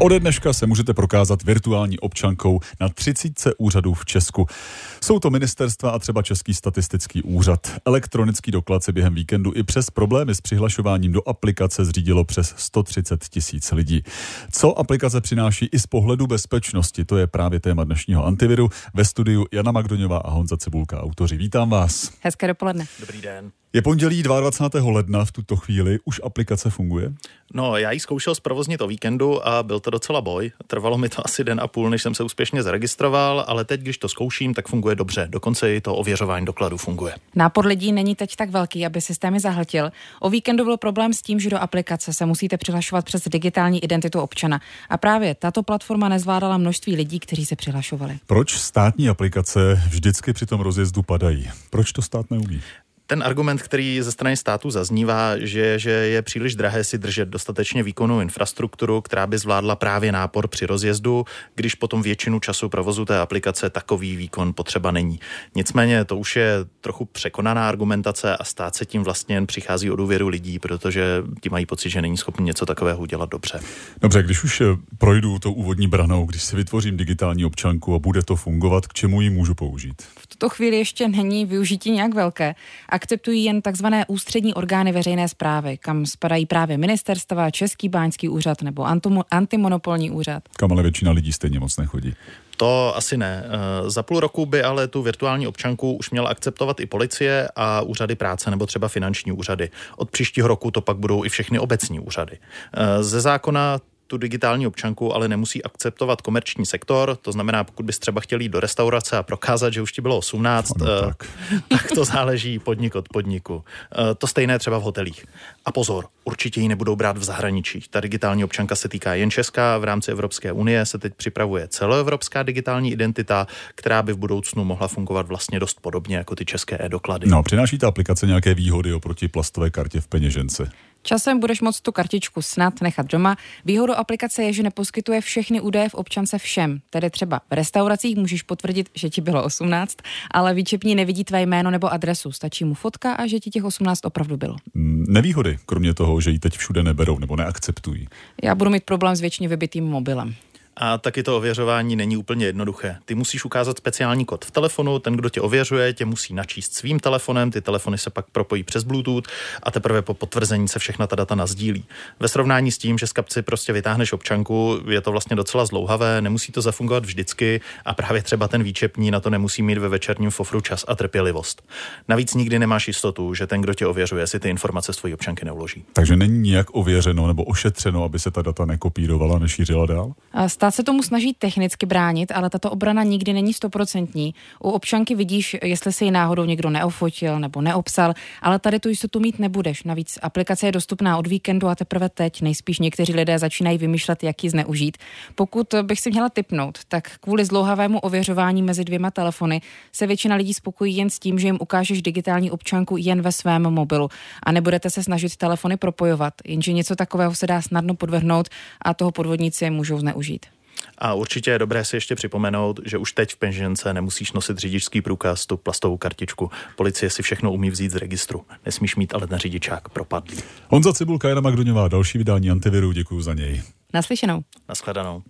Ode dneška se můžete prokázat virtuální občankou na 30 úřadů v Česku. Jsou to ministerstva a třeba Český statistický úřad. Elektronický doklad se během víkendu i přes problémy s přihlašováním do aplikace zřídilo přes 130 tisíc lidí. Co aplikace přináší i z pohledu bezpečnosti, to je právě téma dnešního antiviru. Ve studiu Jana Magdoňová a Honza Cibulka, autoři. Vítám vás. Hezké dopoledne. Dobrý den. Je pondělí 22. ledna v tuto chvíli. Už aplikace funguje? No, já ji zkoušel zprovoznit o víkendu a byl to docela boj. Trvalo mi to asi den a půl, než jsem se úspěšně zaregistroval, ale teď, když to zkouším, tak funguje dobře. Dokonce i to ověřování dokladu funguje. Nápor lidí není teď tak velký, aby systémy zahltil. O víkendu byl problém s tím, že do aplikace se musíte přihlašovat přes digitální identitu občana. A právě tato platforma nezvládala množství lidí, kteří se přihlašovali. Proč státní aplikace vždycky při tom rozjezdu padají? Proč to stát neumí? Ten argument, který ze strany státu zaznívá, že, že je příliš drahé si držet dostatečně výkonnou infrastrukturu, která by zvládla právě nápor při rozjezdu, když potom většinu času provozu té aplikace takový výkon potřeba není. Nicméně to už je trochu překonaná argumentace a stát se tím vlastně jen přichází o důvěru lidí, protože ti mají pocit, že není schopný něco takového udělat dobře. Dobře, když už eh, projdu tou úvodní branou, když si vytvořím digitální občanku a bude to fungovat, k čemu ji můžu použít? V tuto chvíli ještě není využití nějak velké akceptují jen takzvané ústřední orgány veřejné zprávy, kam spadají právě ministerstva, Český báňský úřad nebo antimonopolní úřad. Kam ale většina lidí stejně moc nechodí. To asi ne. Eh, za půl roku by ale tu virtuální občanku už měla akceptovat i policie a úřady práce nebo třeba finanční úřady. Od příštího roku to pak budou i všechny obecní úřady. Eh, ze zákona tu digitální občanku ale nemusí akceptovat komerční sektor, to znamená, pokud bys třeba chtěl jít do restaurace a prokázat, že už ti bylo 18, no, tak. tak to záleží podnik od podniku. Eh, to stejné třeba v hotelích. A pozor, určitě ji nebudou brát v zahraničí. Ta digitální občanka se týká jen Česka, v rámci Evropské unie se teď připravuje celoevropská digitální identita, která by v budoucnu mohla fungovat vlastně dost podobně jako ty české e-doklady. No, přináší ta aplikace nějaké výhody oproti plastové kartě v peněžence? Časem budeš moct tu kartičku snad nechat doma. Výhodou aplikace je, že neposkytuje všechny údaje v občance všem. Tedy třeba v restauracích můžeš potvrdit, že ti bylo 18, ale výčepní nevidí tvé jméno nebo adresu. Stačí mu fotka a že ti těch 18 opravdu bylo. Mm, nevýhody, kromě toho, že ji teď všude neberou nebo neakceptují. Já budu mít problém s většině vybitým mobilem. A taky to ověřování není úplně jednoduché. Ty musíš ukázat speciální kód v telefonu, ten, kdo tě ověřuje, tě musí načíst svým telefonem, ty telefony se pak propojí přes Bluetooth a teprve po potvrzení se všechna ta data nazdílí. Ve srovnání s tím, že z kapci prostě vytáhneš občanku, je to vlastně docela zlouhavé, nemusí to zafungovat vždycky a právě třeba ten výčepní na to nemusí mít ve večerním fofru čas a trpělivost. Navíc nikdy nemáš jistotu, že ten, kdo tě ověřuje, si ty informace z tvojí občanky neuloží. Takže není nijak ověřeno nebo ošetřeno, aby se ta data nekopírovala, nešířila dál? A Stát se tomu snaží technicky bránit, ale tato obrana nikdy není stoprocentní. U občanky vidíš, jestli si ji náhodou někdo neofotil nebo neobsal, ale tady tu jistotu mít nebudeš. Navíc aplikace je dostupná od víkendu a teprve teď. Nejspíš někteří lidé začínají vymýšlet, jak ji zneužít. Pokud bych si měla typnout, tak kvůli zlouhavému ověřování mezi dvěma telefony se většina lidí spokojí jen s tím, že jim ukážeš digitální občanku jen ve svém mobilu a nebudete se snažit telefony propojovat. Jenže něco takového se dá snadno podvrhnout a toho podvodníci můžou zneužít. A určitě je dobré si ještě připomenout, že už teď v peněžence nemusíš nosit řidičský průkaz, tu plastovou kartičku. Policie si všechno umí vzít z registru. Nesmíš mít ale ten řidičák propadlý. Honza Cibulka, Jana Magdoňová, další vydání antiviru, děkuji za něj. Naslyšenou. Naschledanou.